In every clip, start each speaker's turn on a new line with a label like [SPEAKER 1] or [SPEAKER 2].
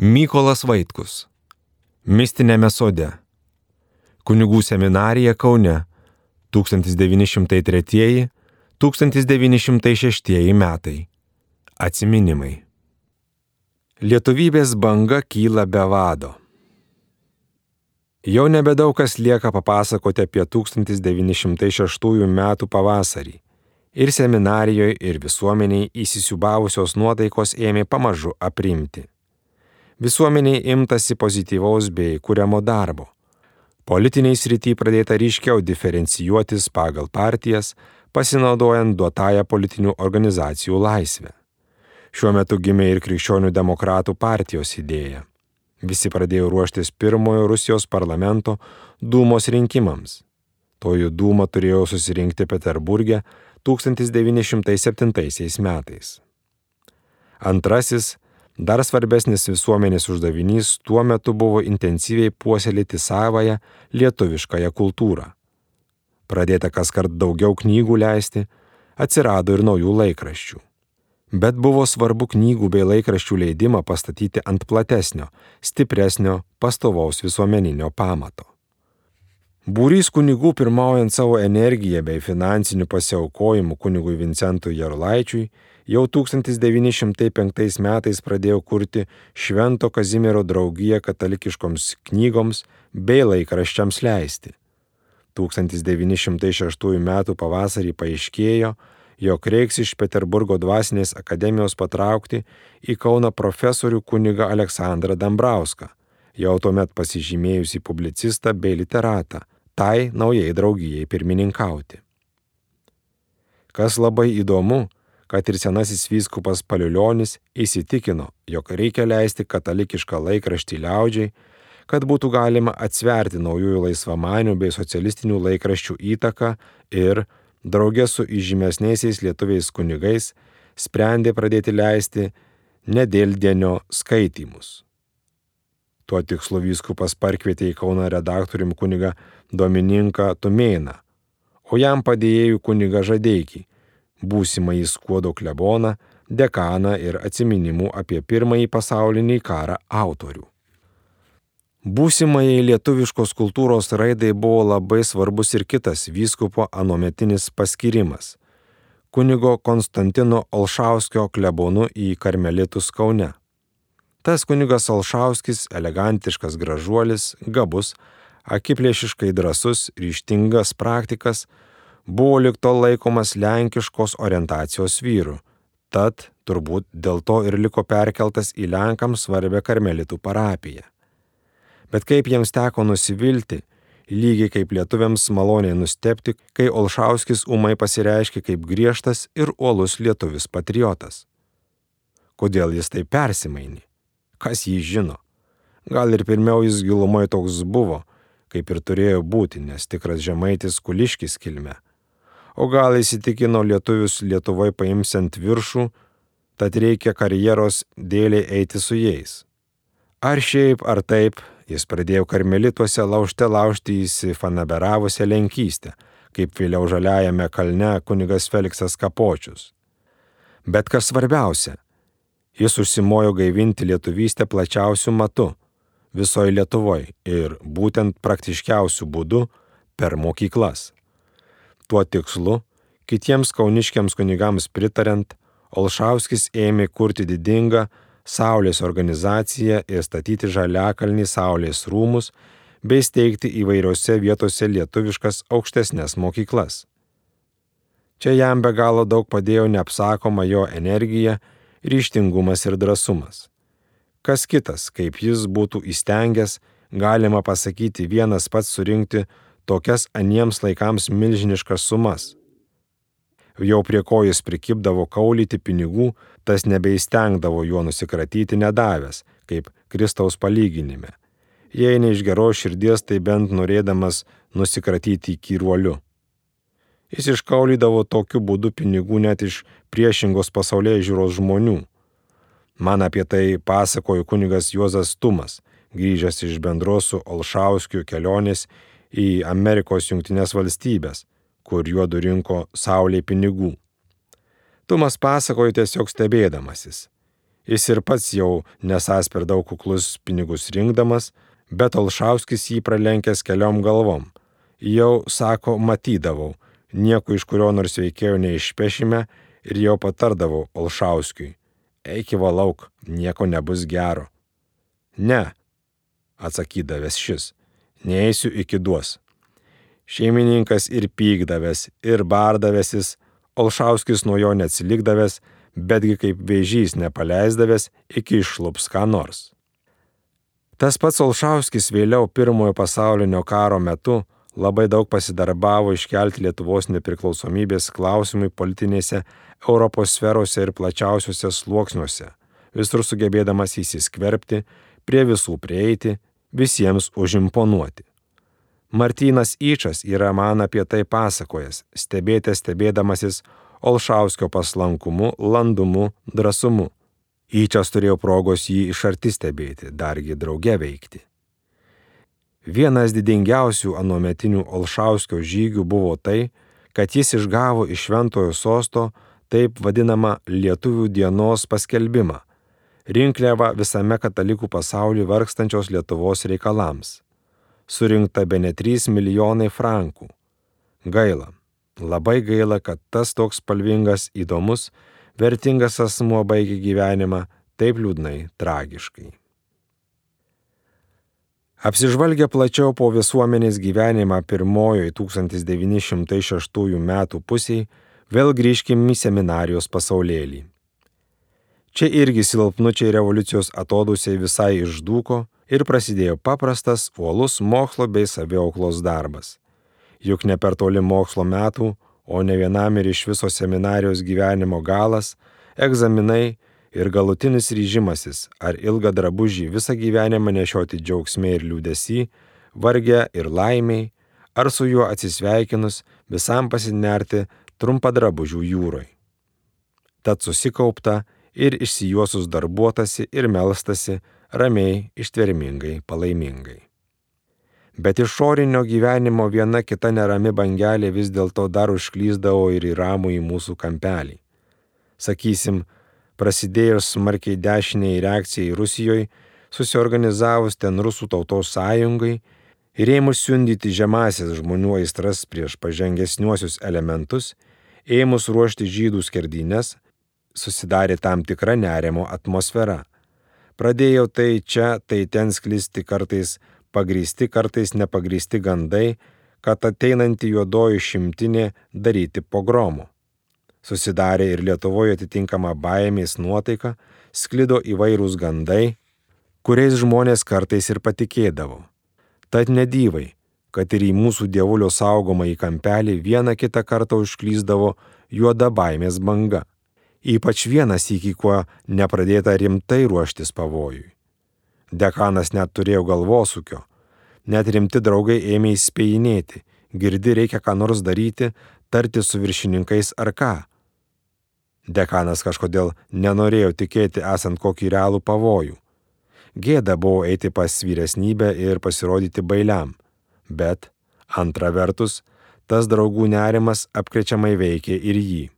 [SPEAKER 1] Mykolas Vaitkus. Mistinėme sode. Kunigų seminarija Kaune 1903-1906 metai. Atsiminimai. Lietuvybės banga kyla be vado. Jau nebedaug kas lieka papasakoti apie 1906 metų pavasarį. Ir seminarijoje, ir visuomeniai įsisiubavusios nuotaikos ėmė pamažu aprimti. Visuomeniai imtasi pozityvaus bei kuriamo darbo. Politiniai srity pradėta ryškiau diferencijuotis pagal partijas, pasinaudojant duotąją politinių organizacijų laisvę. Šiuo metu gimė ir krikščionių demokratų partijos idėja. Visi pradėjo ruoštis pirmojo Rusijos parlamento dūmos rinkimams. Toji dūma turėjo susirinkti Peterburgė 1907 metais. Antrasis, dar svarbesnis visuomenės uždavinys tuo metu buvo intensyviai puoselėti savąją lietuviškąją kultūrą. Pradėta kas kart daugiau knygų leisti, atsirado ir naujų laikraščių. Bet buvo svarbu knygų bei laikraščių leidimą pastatyti ant platesnio, stipresnio, pastovaus visuomeninio pamato. Būrys kunigų pirmaujant savo energiją bei finansiniu pasiaukojimu kunigui Vincentui Jarlaičiui jau 1905 metais pradėjo kurti Švento Kazimiero draugiją katalikiškoms knygoms bei laikraščiams leisti. 1906 m. pavasarį paaiškėjo, jog reiks iš Peterburgo dvasinės akademijos patraukti į Kauną profesorių kunigą Aleksandrą Dambrauską, jau tuomet pasižymėjusi publicistą bei literatą, tai naujai draugijai pirmininkauti. Kas labai įdomu, kad ir senasis vyskupas Paliulionis įsitikino, jog reikia leisti katalikišką laikraštį liaudžiai, kad būtų galima atsverti naujųjų laisvamanių bei socialistinių laikraščių įtaką ir draugė su įžymesniaisiais lietuviais kunigais, sprendė pradėti leisti nedėldienio skaitymus. Tuo tikslu vyskupas parkvietė į Kauną redaktorium kuniga Domininką Tumėną, o jam padėjėjų kuniga Žadeikį, būsimąjį skuodo kleboną, dekaną ir atsiminimų apie pirmąjį pasaulinį karą autorių. Būsimai lietuviškos kultūros raidai buvo labai svarbus ir kitas vyskupo anometinis paskirimas - kunigo Konstantino Olšauskio klebonu į Karmelitus Kaune. Tas kunigas Olšauskis - elegantiškas gražuolis, gabus, akiplėšiškai drasus, ryštingas praktikas - buvo likto laikomas lenkiškos orientacijos vyru, tad turbūt dėl to ir liko perkeltas į Lenkams svarbę Karmelitų parapiją. Bet kaip jiems teko nusivilti, lygiai kaip lietuviams maloniai nustepti, kai Olšauskis umai pasireiškia kaip griežtas ir uolus lietuvis patriotas. Kodėl jis tai persimaini? Kas jį žino? Gal ir pirmiau jis gilumoje toks buvo, kaip ir turėjo būti, nes tikras žemaitis kuliškis kilme. O gal įsitikino lietuvius Lietuvoje paimsiant viršų, tad reikia karjeros dėliai eiti su jais. Ar šiaip, ar taip, Jis pradėjo karmelituose laužte laužti įsifanaberavusią lenkystę, kaip vėliau žaliajame kalne kunigas Feliksas Kapočius. Bet kas svarbiausia, jis užsimojo gaivinti lietuvystę plačiausių matų visoje Lietuvoje ir būtent praktiškiausių būdų per mokyklas. Tuo tikslu, kitiems kauniškiams kunigams pritarant, Olšauskis ėmė kurti didingą Saulės organizaciją ir statyti Žaliakalnį Saulės rūmus bei steigti įvairiose vietose lietuviškas aukštesnės mokyklas. Čia jam be galo daug padėjo neapsakoma jo energija, ryštingumas ir drąsumas. Kas kitas, kaip jis būtų įstengęs, galima pasakyti vienas pats surinkti tokias aniems laikams milžiniškas sumas jau prie ko jis prikipdavo kaulyti pinigų, tas nebeįstengdavo juo nusikratyti nedavęs, kaip Kristaus palyginime. Jei ne iš geros širdies, tai bent norėdamas nusikratyti kyruoliu. Jis iškaulydavo tokiu būdu pinigų net iš priešingos pasaulyje žiūros žmonių. Man apie tai pasakojo kunigas Juozas Tumas, grįžęs iš bendros su Olšauskiu kelionės į Amerikos Junktinės valstybės, kur juodu rinko saulė pinigų. Tumas pasakojo tiesiog stebėdamasis. Jis ir pats jau nesas per daug kuklus pinigus rinkdamas, bet Olšauskis jį pralenkęs keliom galvom. Jau, sako, matydavau, nieko iš kurio nors veikėjo neišpešime ir jau patardavau Olšauskiui. Eik į valauk, nieko nebus gero. Ne, atsakydavęs šis, neįsiu iki duos. Šeimininkas ir pykdavęs, ir bardavęsis, Olšauskis nuo jo neatsilikdavęs, betgi kaip vėžys nepaleisdavęs iki išlups ką nors. Tas pats Olšauskis vėliau pirmojo pasaulinio karo metu labai daug pasidarbavo iškelti Lietuvos nepriklausomybės klausimui politinėse Europos sferose ir plačiausiuose sluoksniuose, visur sugebėdamas įsiskverbti, prie visų prieiti, visiems užimponuoti. Martynas Yčas yra man apie tai pasakojęs, stebėtė stebėdamasis Olšauskio paslankumu, landumu, drąsumu. Yčias turėjo progos jį iš arti stebėti, dargi drauge veikti. Vienas didingiausių anuometinių Olšauskio žygių buvo tai, kad jis išgavo iš šventojo sosto taip vadinamą Lietuvių dienos paskelbimą - rinkliavą visame katalikų pasaulyje vargstančios Lietuvos reikalams surinkta be ne 3 milijonai frankų. Gaila, labai gaila, kad tas toks spalvingas, įdomus, vertingas asmuo baigė gyvenimą taip liūdnai, tragiškai. Apsižvalgę plačiau po visuomenės gyvenimą pirmojoje 1906 metų pusėje, vėl grįžkim į seminarijos pasaulėlį. Čia irgi silpnučiai revoliucijos atodusiai visai išdūko ir prasidėjo paprastas, uolus mokslo bei saviauklos darbas. Juk ne per toli mokslo metų, o ne vienam ir iš viso seminarijos gyvenimo galas, egzaminai ir galutinis ryžimasis, ar ilgą drabužį visą gyvenimą nešioti džiaugsmė ir liūdėsi, vargę ir laimiai, ar su juo atsisveikinus visam pasinerti trumpą drabužių jūroj. Tad susikaupta ir išsijuosus darbuotasi ir melstasi, ramiai, ištvermingai, palaimingai. Bet išorinio gyvenimo viena kita nerami bangelė vis dėlto dar užklyzdavo ir į ramų į mūsų kampelį. Sakysim, prasidėjus smarkiai dešiniai reakcijai Rusijoje, susiorganizavus ten Rusų tautos sąjungai ir ėmus siundyti žemasias žmonių aistras prieš pažengesniuosius elementus, ėmus ruošti žydų skerdynės, susidarė tam tikra nerimo atmosfera. Pradėjau tai čia, tai ten sklisti kartais pagrysti, kartais nepagrysti gandai, kad ateinanti juodoji šimtinė daryti pogromų. Susidarė ir Lietuvoje atitinkama baimės nuotaika, sklido įvairūs gandai, kuriais žmonės kartais ir patikėdavo. Tad nedyvai, kad ir į mūsų dievulio saugomą į kampelį vieną kitą kartą užklyzdavo juoda baimės banga ypač vienas iki kuo nepradėta rimtai ruoštis pavojui. Dekanas net turėjo galvosūkio, net rimti draugai ėmė įspėjinėti, girdi reikia ką nors daryti, tarti su viršininkais ar ką. Dekanas kažkodėl nenorėjo tikėti esant kokį realų pavojų. Gėda buvo eiti pas vyresnybę ir pasirodyti bailiam, bet, antra vertus, tas draugų nerimas apkrečiamai veikė ir jį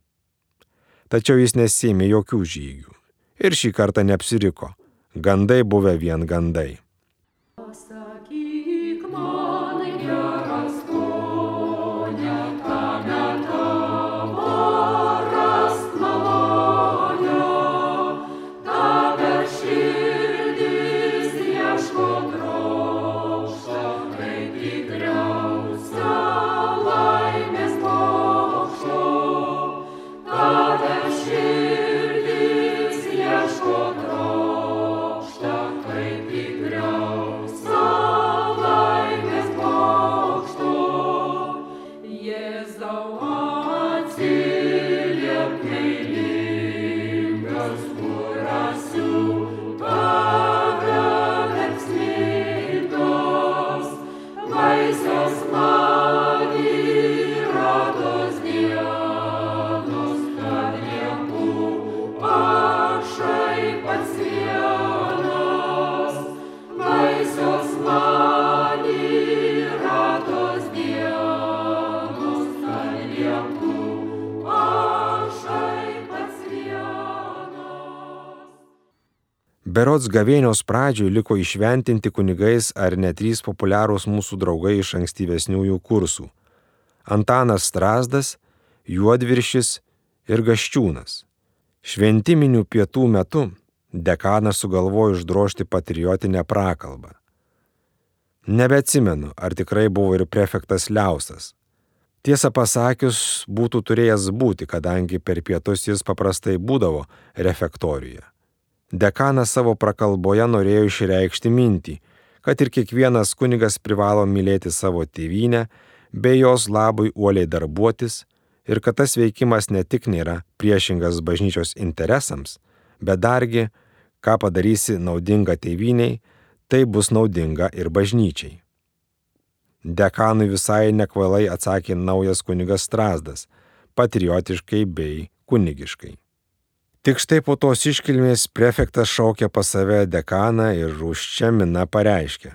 [SPEAKER 1] tačiau jis nesėmė jokių žygių. Ir šį kartą neapsiriko. Gandai buvę vien gandai. Berots gavėnios pradžioj liko išventinti kunigais ar net trys populiarūs mūsų draugai iš ankstyvesniųjų kursų - Antanas Strasdas, Juodviršis ir Gaščiūnas. Šventiminių pietų metu dekanas sugalvojo išdrošti patriotinę prakalbą. Nebeatsimenu, ar tikrai buvo ir prefektas Liausas. Tiesą pasakius, būtų turėjęs būti, kadangi per pietus jis paprastai būdavo refektorijoje. Dekanas savo prakalboje norėjo išreikšti mintį, kad ir kiekvienas kunigas privalo mylėti savo tėvynę, bei jos labui uoliai darbuotis, ir kad tas veikimas ne tik nėra priešingas bažnyčios interesams, bet dargi, ką padarysi naudinga tėviniai, tai bus naudinga ir bažnyčiai. Dekanui visai nekvailai atsakė naujas kunigas Strasdas, patriotiškai bei kunigiškai. Tik štai po tos iškilmės prefektas šaukė pas save dekaną ir už čia mina pareiškė.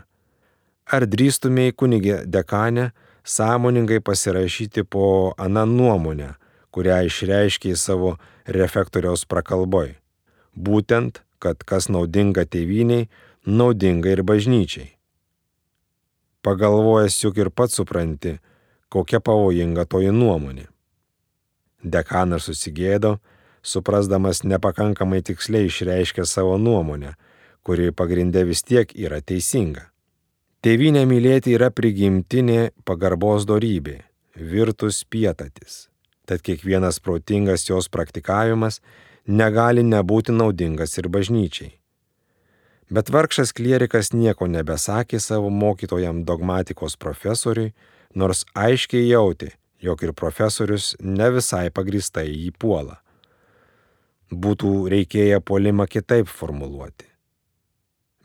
[SPEAKER 1] Ar drįstumėjai kunigė dekanę sąmoningai pasirašyti po aną nuomonę, kurią išreiškė savo refektoriaus prakalboj. Būtent, kad kas naudinga tėviniai, naudinga ir bažnyčiai. Pagalvojęs juk ir pats supranti, kokia pavojinga toji nuomonė. Dekanas susigėdo, suprasdamas nepakankamai tiksliai išreiškė savo nuomonę, kuri pagrindė vis tiek yra teisinga. Tėvynę mylėti yra prigimtinė pagarbos dorybė, virtus pietatis. Tad kiekvienas protingas jos praktikavimas negali nebūti naudingas ir bažnyčiai. Bet vargšas klierikas nieko nebesakė savo mokytojam dogmatikos profesoriui, nors aiškiai jauti, jog ir profesorius ne visai pagristai jį puola. Būtų reikėję polimą kitaip formuluoti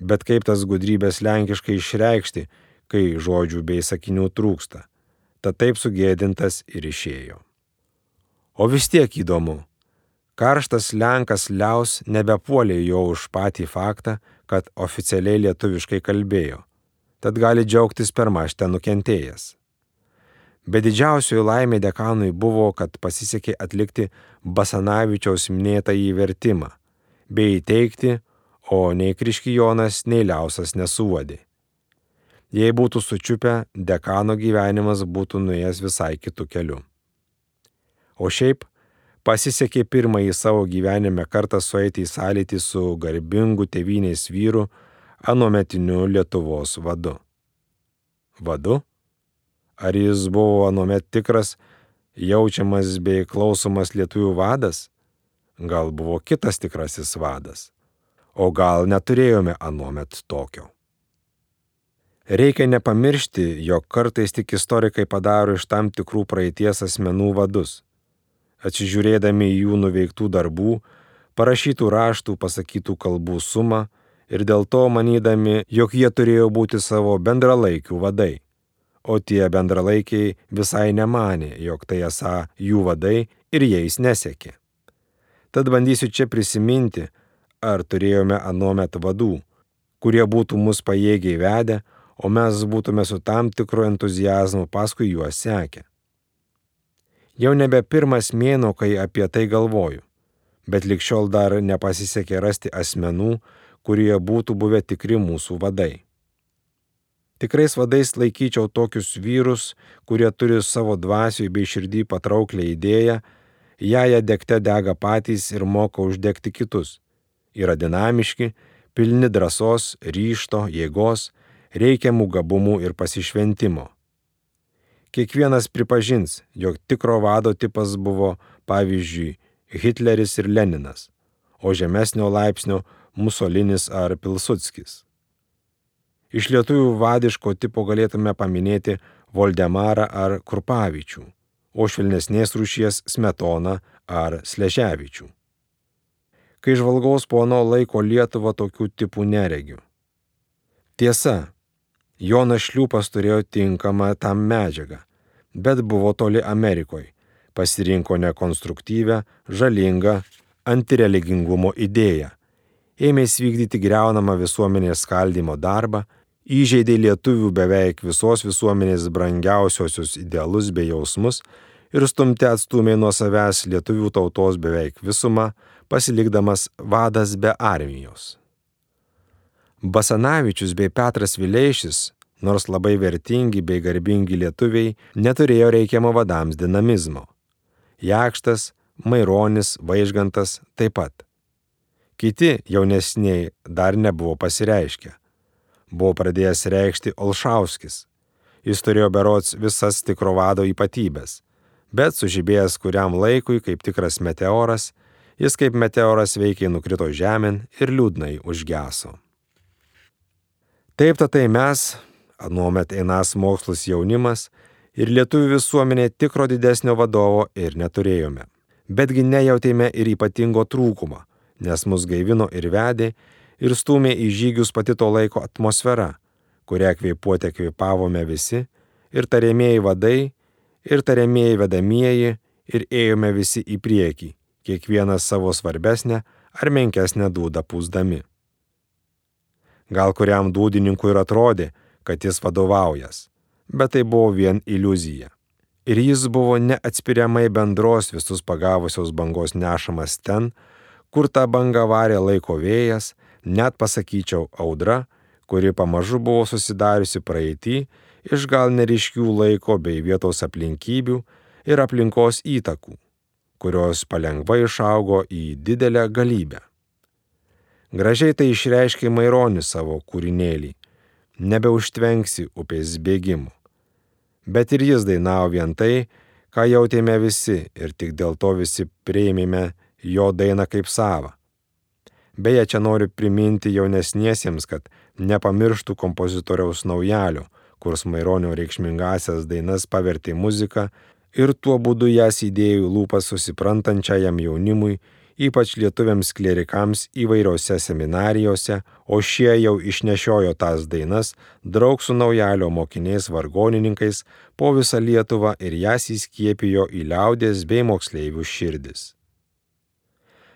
[SPEAKER 1] bet kaip tas gudrybės lenkiškai išreikšti, kai žodžių bei sakinių trūksta. Tad taip sugėdintas ir išėjo. O vis tiek įdomu. Karštas Lenkas Liaus nebepuolė jo už patį faktą, kad oficialiai lietuviškai kalbėjo. Tad gali džiaugtis per maštę nukentėjęs. Bet didžiausioji laimė dekanui buvo, kad pasisekė atlikti Basanavičiaus minėtą įvertimą bei įteikti o nei Kriškijonas, nei Liausas nesuodė. Jei būtų sučiupę, dekano gyvenimas būtų nuėjęs visai kitų kelių. O šiaip, pasisekė pirmąjį savo gyvenime kartą sueiti į sąlytį su garbingu tėvynės vyru, anuometiniu Lietuvos vadu. Vadu? Ar jis buvo anuomet tikras, jaučiamas bei klausomas lietuvių vadas? Gal buvo kitas tikrasis vadas? o gal neturėjome anuomet tokio. Reikia nepamiršti, jog kartais tik istorikai padaro iš tam tikrų praeities asmenų vadus. Atsižiūrėdami į jų nuveiktų darbų, parašytų raštų, pasakytų kalbų sumą ir dėl to manydami, jog jie turėjo būti savo bendralaikių vadai. O tie bendralaikiai visai nemanė, jog tai esą jų vadai ir jais nesekė. Tad bandysiu čia prisiminti, ar turėjome anuomet vadų, kurie būtų mus pajėgiai vedę, o mes būtume su tam tikru entuzijazmu paskui juos sekę. Jau nebe pirmas mėno, kai apie tai galvoju, bet likščiol dar nepasisekė rasti asmenų, kurie būtų buvę tikri mūsų vadai. Tikrais vadais laikyčiau tokius vyrus, kurie turi savo dvasiui bei širdį patrauklę idėją, ją ją degte dega patys ir moka uždegti kitus yra dinamiški, pilni drąsos, ryšto, jėgos, reikiamų gabumų ir pasišventimo. Kiekvienas pripažins, jog tikro vado tipas buvo, pavyzdžiui, Hitleris ir Leninas, o žemesnio laipsnio Musolinis ar Pilsudskis. Iš lietuvių vadiško tipo galėtume paminėti Voldemarą ar Kurpavičių, o švelnesnės rūšies Smetoną ar Sleževičių kai žvalgaus po ano laiko Lietuvą tokių tipų neregiu. Tiesa, Jonas Šliūpas turėjo tinkamą tam medžiagą, bet buvo toli Amerikoje, pasirinko nekonstruktyvę, žalingą, antireligingumo idėją, ėmėsi vykdyti greunamą visuomenės skaldimo darbą, įžeidė lietuvių beveik visos visuomenės brangiausiosius idealus bei jausmus ir stumti atstumė nuo savęs lietuvių tautos beveik visumą, pasilikdamas vadas be armijos. Basanavičius bei Petras Vileišis, nors labai vertingi bei garbingi lietuviai, neturėjo reikiamo vadams dinamizmo. Jakštas, Maironis, Vaižgantas taip pat. Kiti jaunesniai dar nebuvo pasireiškę. Buvo pradėjęs reikšti Olšauskis. Jis turėjo berots visas tikro vado ypatybės, bet sužibėjęs kuriam laikui kaip tikras meteoras, jis kaip meteoras veikiai nukrito žemėn ir liūdnai užgeso. Taip tai mes, anuomet einas mokslus jaunimas, ir lietuvių visuomenė tikro didesnio vadovo ir neturėjome. Betgi nejautėme ir ypatingo trūkumo, nes mus gaivino ir vedė ir stumė į žygius pati to laiko atmosfera, kurią kvėpuotę kvėpavome visi, ir tariamieji vadai, ir tariamieji vedamieji, ir ėjome visi į priekį, kiekvienas savo svarbesnę ar menkesnę dūdą pūsdami. Gal kuriam dūdininkui ir atrodė, kad jis vadovaujas, bet tai buvo vien iliuzija. Ir jis buvo neatspiriamai bendros visus pagavusios bangos nešamas ten, kur tą bangą varė laiko vėjas, net pasakyčiau audra, kuri pamažu buvo susidariusi praeitį iš gal neriškių laiko bei vietos aplinkybių ir aplinkos įtakų, kurios palengva išaugo į didelę galybę. Gražiai tai išreiškia Maironis savo kūrinėlį - nebeužtvenksi upės bėgimų. Bet ir jis dainavo vien tai, ką jautėme visi ir tik dėl to visi prieimėme jo dainą kaip savą. Beje, čia noriu priminti jaunesniesiems, kad nepamirštų kompozitoriaus naujalio, kurs Maironio reikšmingasias dainas pavertė muziką ir tuo būdu jas įdėjo lūpas susiprantančiajam jaunimui, ypač lietuviams klerikams įvairiose seminarijose, o šie jau išnešiojo tas dainas draug su naujalio mokiniais vargonininkais po visą Lietuvą ir jas įskiepijo į liaudės bei moksleivių širdis.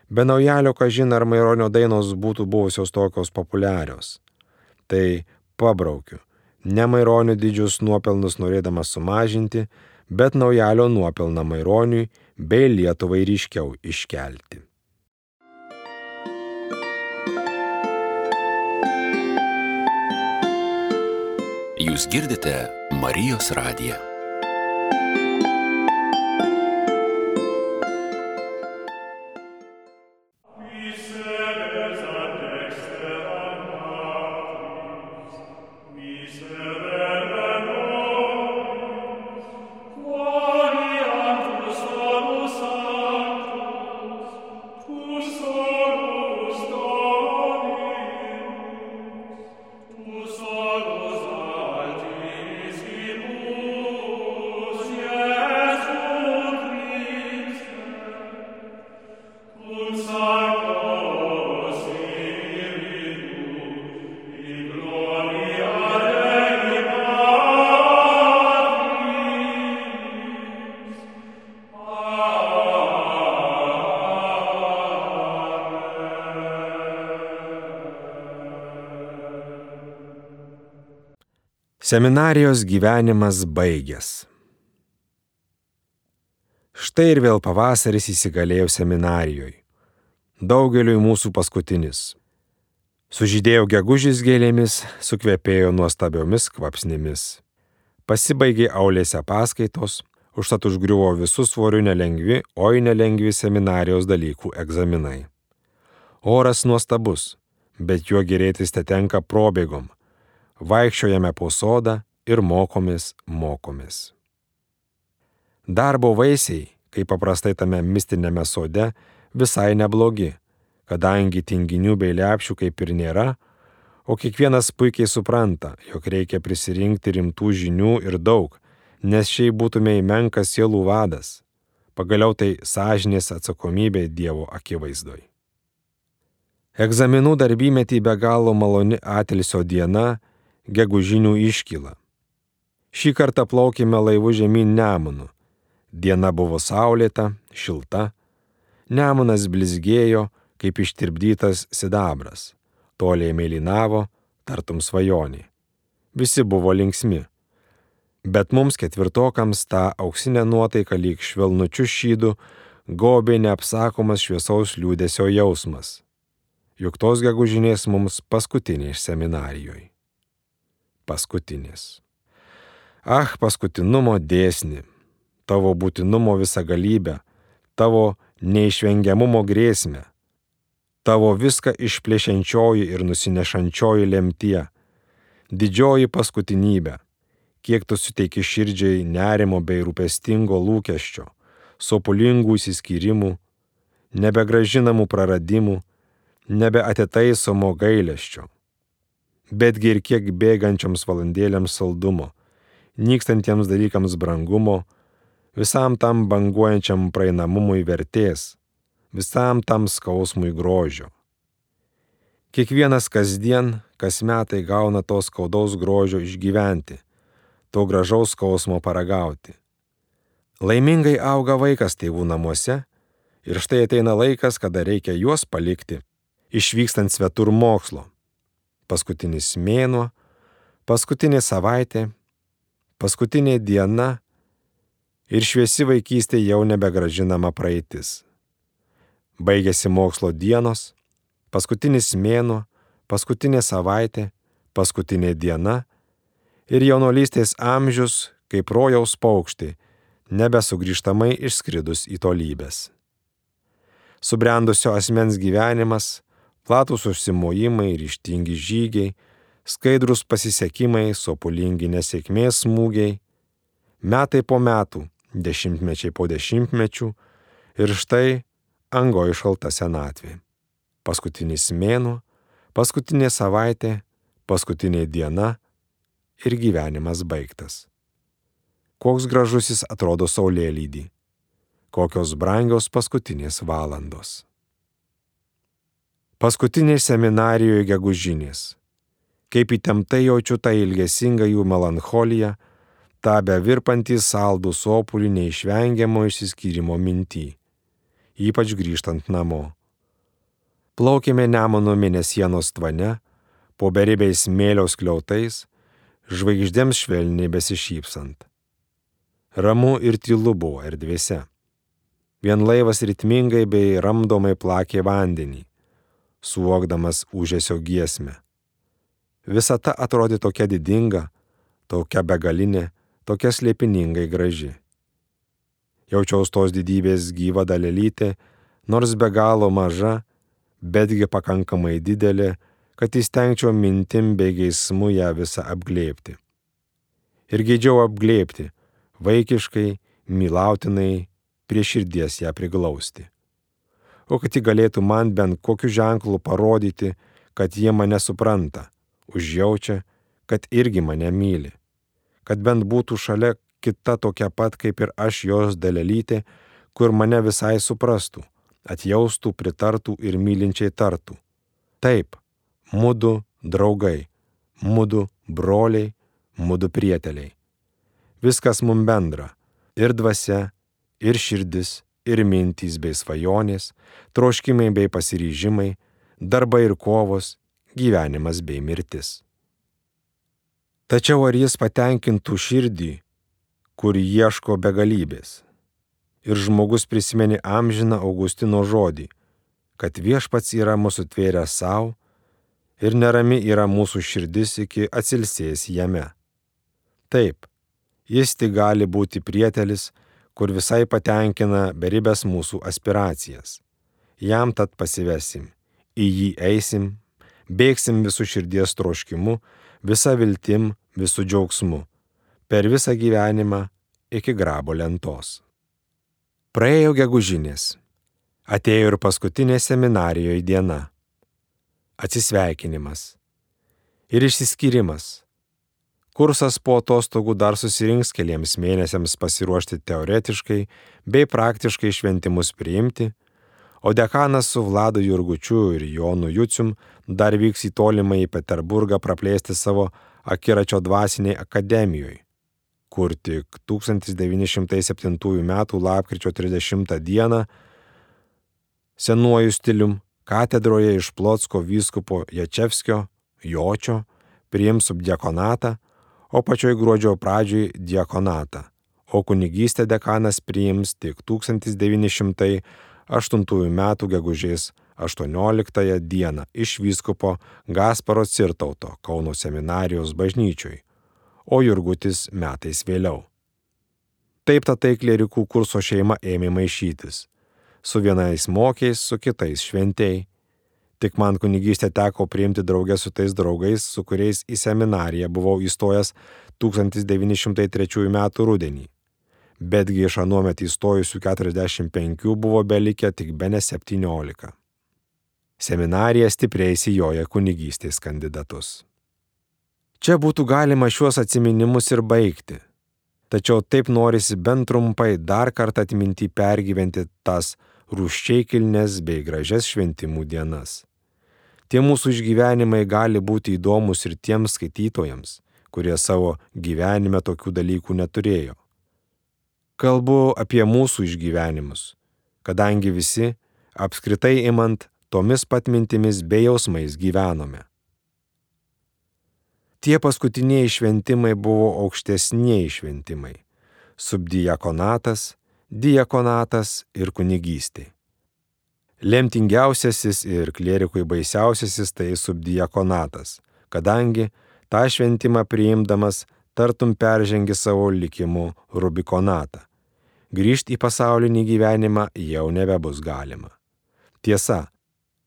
[SPEAKER 1] Be naujalio kažin ar Maironio dainos būtų buvusios tokios populiarios. Tai pabraukiu. Ne Maironio didžius nuopelnus norėdamas sumažinti, bet naujalio nuopelną Maironiui bei Lietuvai ryškiau iškelti.
[SPEAKER 2] Jūs girdite Marijos radiją.
[SPEAKER 1] Seminarijos gyvenimas baigęs. Štai ir vėl pavasaris įsigalėjo seminarijoje. Daugeliui mūsų paskutinis. Sužydėjo gegužis gėlėmis, sukvepėjo nuostabiomis kvapsnėmis. Pasibaigė aulėse paskaitos, užtat užgriuvo visų svorių nelengvi, oi nelengvi seminarijos dalykų egzaminai. Oras nuostabus, bet juo gerėtis te tenka probėgom, vaikščiojame po sodą ir mokomės mokomės. Darbo vaisiai, kaip paprastai tame mistinėme sode, visai neblogi, kadangi tinginių bei lepšių kaip ir nėra, o kiekvienas puikiai supranta, jog reikia prisirinkti rimtų žinių ir daug, nes šiai būtume įmenkas sielų vadas. Pagaliau tai sąžinės atsakomybė Dievo akivaizdoj. Egzaminų darbymetį be galo maloni atilsio diena gegužinių iškyla. Šį kartą plaukime laivu žemyn Nemunu. Diena buvo saulėta, šilta. Nemunas blizgėjo, kaip ištirpdytas sidabras. Toliai mėlynavo, tartum svajonė. Visi buvo linksmi. Bet mums ketvirtokams tą auksinę nuotaiką lyg švelnučių šydų gobė neapsakomas šviesaus liūdėsio jausmas. juk tos gegužinės mums paskutinės seminarijoje. Paskutinės. Ah, paskutinumo dėsni, tavo būtinumo visagalybę, tavo neišvengiamumo grėsmę, tavo viską išplėšiančioji ir nusinešančioji lemtie, didžioji paskutinybė, kiek tu suteiki širdžiai nerimo bei rūpestingo lūkesčio, sopulingų įsiskyrimų, nebegražinamų praradimų, nebeatitaisomo gailesčio, betgi ir kiek bėgančioms valandėlėms saldumo, nykstantiems dalykams brangumo, visam tam banguojančiam praeinamumui vertės, visam tam skausmui grožio. Kiekvienas kasdien, kas metai gauna to skaudaus grožio išgyventi, to gražaus skausmo paragauti. Laimingai auga vaikas tėvų namuose ir štai ateina laikas, kada reikia juos palikti, išvykstant svetur mokslo. Paskutinis mėnuo, paskutinė savaitė, paskutinė diena ir šviesi vaikystė jau nebegražinama praeitis. Baigėsi mokslo dienos, paskutinis mėnuo, paskutinė savaitė, paskutinė diena ir jaunolystės amžius kaip rojaus paukšti, nebesugrįžtamai išskridus į tolybės. Subrendusio asmens gyvenimas, platus užsimojimai, ryštingi žygiai, skaidrus pasisekimai, sopulingi nesėkmės smūgiai, metai po metų, dešimtmečiai po dešimtmečių ir štai angoji šalta senatvė. Paskutinis mėnuo, paskutinė savaitė, paskutinė diena ir gyvenimas baigtas. Koks gražus jis atrodo saulėlydį, kokios brangios paskutinės valandos. Paskutiniai seminarijoje gegužinės. Kaip įtemptai jaučiu tą ilgesingą jų melancholiją, tą bevirpantį saldų sopulį neišvengiamo išsiskyrimo mintį, ypač grįžtant namo. Plaukėme Nemono mėnesienos tvane, po beribiais smėliaus kliautais, žvaigždėms švelniai besišypsant. Ramu ir tylu buvo erdvėse. Vien laivas ritmingai bei ramdomai plakė vandenį, suokdamas užėsio giesmę. Visa ta atrodė tokia didinga, tokia begalinė, tokia slėpiningai graži. Jaučiaus tos didybės gyva dalelytė, nors be galo maža, betgi pakankamai didelė, kad įstengčiau mintim bei geismu ją visą apglėpti. Ir geidžiau apglėpti, vaikiškai, mylautinai, prie širdies ją priglausti. O kad ji galėtų man bent kokiu ženklu parodyti, kad jie mane supranta, užjaučia, kad irgi mane myli. Kad bent būtų šalia kita tokia pat kaip ir aš jos dalelytė, kur mane visai suprastų, atjaustų, pritartų ir mylinčiai tartų. Taip, mudu draugai, mudu broliai, mudu prieteliai. Viskas mum bendra - ir dvasia, ir širdis, ir mintys bei svajonės, troškimai bei pasiryžimai, darbai ir kovos, gyvenimas bei mirtis. Tačiau ar jis patenkintų širdį, kur ieško begalybės? Ir žmogus prisimeni amžiną Augustino žodį, kad viešpats yra mūsų tvėręs savo, ir nerami yra mūsų širdis iki atsilsės jame. Taip, jis tik gali būti prietelis, kur visai patenkina beribės mūsų aspiracijas. Jam tad pasivesim, į jį eisim, bėgsim visų širdies troškimu, visa viltim, visų džiaugsmu, per visą gyvenimą iki grabo lentos. Praėjo gegužinės, atėjo ir paskutinė seminarijoje diena atsisveikinimas ir išsiskyrimas. Kursas po atostogų dar susirinks keliems mėnesiams pasiruošti teoretiškai bei praktiškai šventimus priimti, o dekanas su Vladu Jurgučiu ir Jonu Jucium dar vyks į tolimą į Peterburgą praplėsti savo akiračio dvasiniai akademijoje, kur tik 1907 m. lapkričio 30 d. senuoju stilium katedroje iš Plotsko vyskupo Jačevskio, Jočio, priims subdiakonatą, o pačioj gruodžio pradžioj diakonatą, o kunigystę dekanas priims tik 1908 m. gegužės 18 dieną iš vyskupo Gasparo Cirtauto Kauno seminarijos bažnyčiui, o Jurgutis metais vėliau. Taip ta tai klerikų kurso šeima ėmė maišytis. Su vienais mokiais, su kitais šventėjai. Tik man kunigystė teko priimti draugę su tais draugais, su kuriais į seminariją buvau įstojęs 1903 m. rudenį betgi iš anuomet įstojusių 45 buvo belikę tik be ne 17. Seminarija stipriai įsijoja kunigystės kandidatus. Čia būtų galima šiuos atminimus ir baigti, tačiau taip norisi bent trumpai dar kartą atminti pergyventi tas rūščiai kilnes bei gražias šventimų dienas. Tie mūsų išgyvenimai gali būti įdomus ir tiems skaitytojams, kurie savo gyvenime tokių dalykų neturėjo kalbu apie mūsų išgyvenimus, kadangi visi, apskritai imant, tomis pat mintimis bei jausmais gyvenome. Tie paskutiniai šventimai buvo aukštesniai šventimai - subdiakonatas, diakonatas ir kunigystė. Lemtingiausiasis ir klierikui baisiausiasis tai subdiakonatas, kadangi tą šventimą priimdamas tartum peržengi savo likimu Rubikonatą. Grįžti į pasaulinį gyvenimą jau nebebus galima. Tiesa,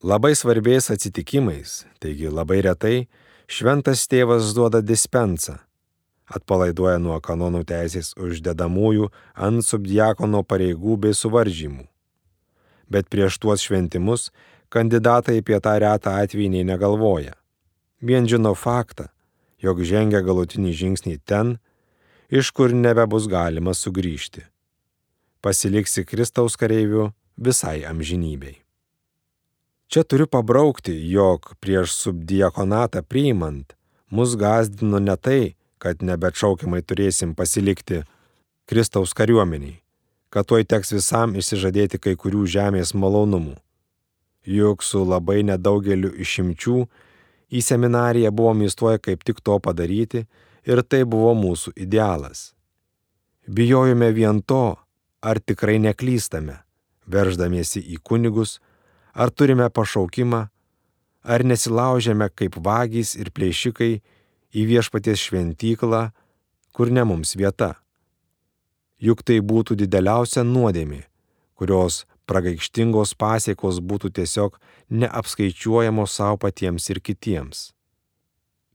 [SPEAKER 1] labai svarbiais atsitikimais, taigi labai retai, šventas tėvas duoda dispensą, atpalaiduoja nuo kanonų teisės uždedamųjų ant subdiakono pareigų bei suvaržymų. Bet prieš tuos šventimus kandidatai apie tą retą atvejį negalvoja. Vien žino faktą, jog žengia galutinį žingsnį ten, iš kur nebebus galima sugrįžti. Pasiliksi Kristaus kareiviu visai amžinybei. Čia turiu pabraukti, jog prieš subdiakonatą priimant mus gazdino ne tai, kad nebetšaukiamai turėsim pasilikti Kristaus kariuomeniai, kad tuoj teks visam išsižadėti kai kurių žemės malonumų. Juk su labai nedaugeliu išimčių Į seminariją buvom įstoję kaip tik to padaryti ir tai buvo mūsų idealas. Bijojome vien to, ar tikrai neklystame, verždamiesi į kunigus, ar turime pašaukimą, ar nesilaužėme kaip vagys ir plėšikai į viešpaties šventyklą, kur ne mums vieta. Juk tai būtų dideliausia nuodėmė, kurios pragaikštingos pasiekos būtų tiesiog neapskaičiuojamos savo patiems ir kitiems.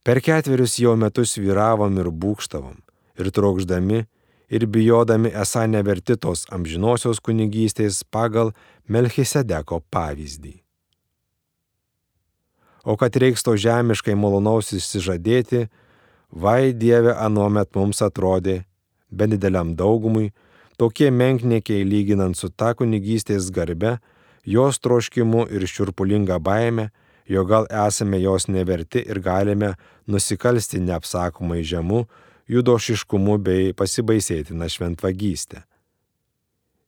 [SPEAKER 1] Per ketverius jau metus vyravom ir būkštavom, ir trokšdami, ir bijodami esą neverti tos amžinosios kunigystės pagal Melchisedeko pavyzdį. O kad reiks to žemiškai malonaus išsižadėti, vai Dieve anuomet mums atrodė, bent dideliam daugumui, Tokie menkniekiai lyginant su ta kunigystės garbe, jos troškimu ir šiurpulinga baime, jo gal esame jos neverti ir galime nusikalsti neapsakomai žemu, judošiškumu bei pasibaisėtina šventvagystė.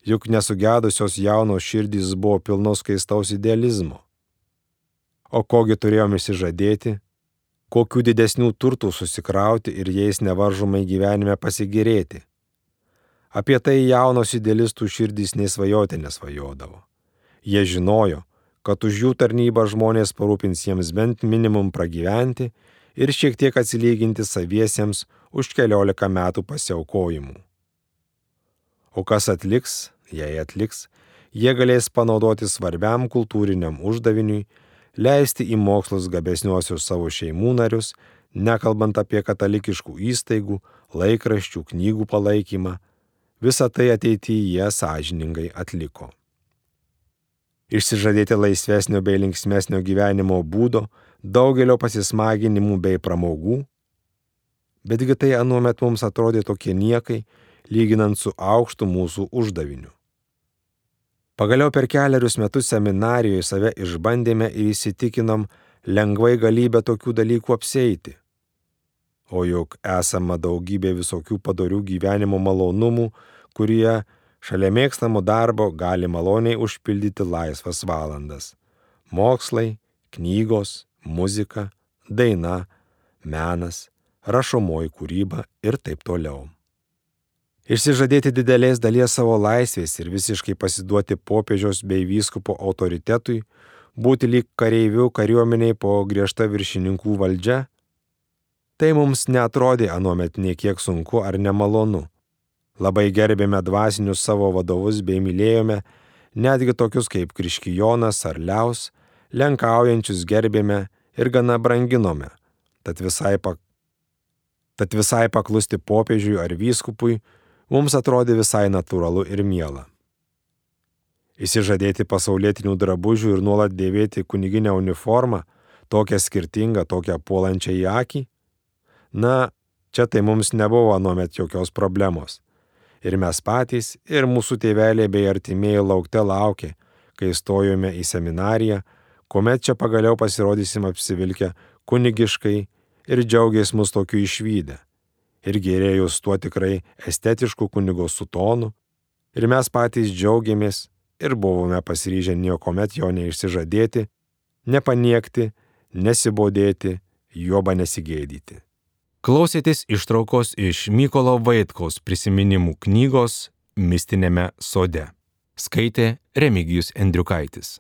[SPEAKER 1] Juk nesugedusios jaunos širdys buvo pilnos keistaus idealizmo. O kogi turėjome įsižadėti, kokių didesnių turtų susikrauti ir jais nevaržomai gyvenime pasigirėti. Apie tai jaunos idealistų širdys nesvajoti nesvajodavo. Jie žinojo, kad už jų tarnybą žmonės parūpins jiems bent minimum pragyventi ir šiek tiek atsilyginti saviesiems už keliolika metų pasiaukojimų. O kas atliks, jei atliks, jie galės panaudoti svarbiam kultūriniam uždaviniui, leisti į mokslus gabesniuosius savo šeimų narius, nekalbant apie katalikiškų įstaigų, laikraščių, knygų palaikymą, visą tai ateityje sąžiningai atliko. Išsižadėti laisvesnio bei linksmesnio gyvenimo būdo, daugelio pasismaginimų bei pramogų, betgi tai anuomet mums atrodė tokie niekai, lyginant su aukštu mūsų uždaviniu. Pagaliau per keliarius metus seminarijoje save išbandėme ir įsitikinom lengvai galybę tokių dalykų apseiti o juk esama daugybė visokių padorių gyvenimo malonumų, kurie šalia mėgstamų darbo gali maloniai užpildyti laisvas valandas. Mokslai, knygos, muzika, daina, menas, rašomoji kūryba ir taip toliau. Išsižadėti didelės dalies savo laisvės ir visiškai pasiduoti popiežiaus bei vyskupo autoritetui būti lyg kareivių kariuomeniai po griežta viršininkų valdžia, tai mums netrodė anuomet niekiek sunku ar nemalonu. Labai gerbėme dvasinius savo vadovus bei mylėjome, netgi tokius kaip Kriškijonas ar Liaus, lenkaujančius gerbėme ir gana branginome, tad visai, pak... tad visai paklusti popiežiui ar vyskupui mums atrodė visai natūralu ir miela. Įsižadėti pasaulietinių drabužių ir nuolat dėvėti kuniginę uniformą, tokią skirtingą, tokią puolančią į akį? Na, čia tai mums nebuvo nuomet jokios problemos. Ir mes patys, ir mūsų tėveliai bei artimieji laukte laukė, kai stojome į seminariją, kuomet čia pagaliau pasirodysim apsivilkę kunigiškai ir džiaugės mus tokiu išvykę. Ir gėrėjus tuo tikrai estetišku kunigo sutonu. Ir mes patys džiaugiamės ir buvome pasiryžę niekuomet jo neišsižadėti, nepaniekti, nesibodėti, juoba nesigėdyti.
[SPEAKER 3] Klausėtės ištraukos iš Mykolo Vaitkaus prisiminimų knygos Mistinėme sode. Skaitė Remigijus Endriukaitis.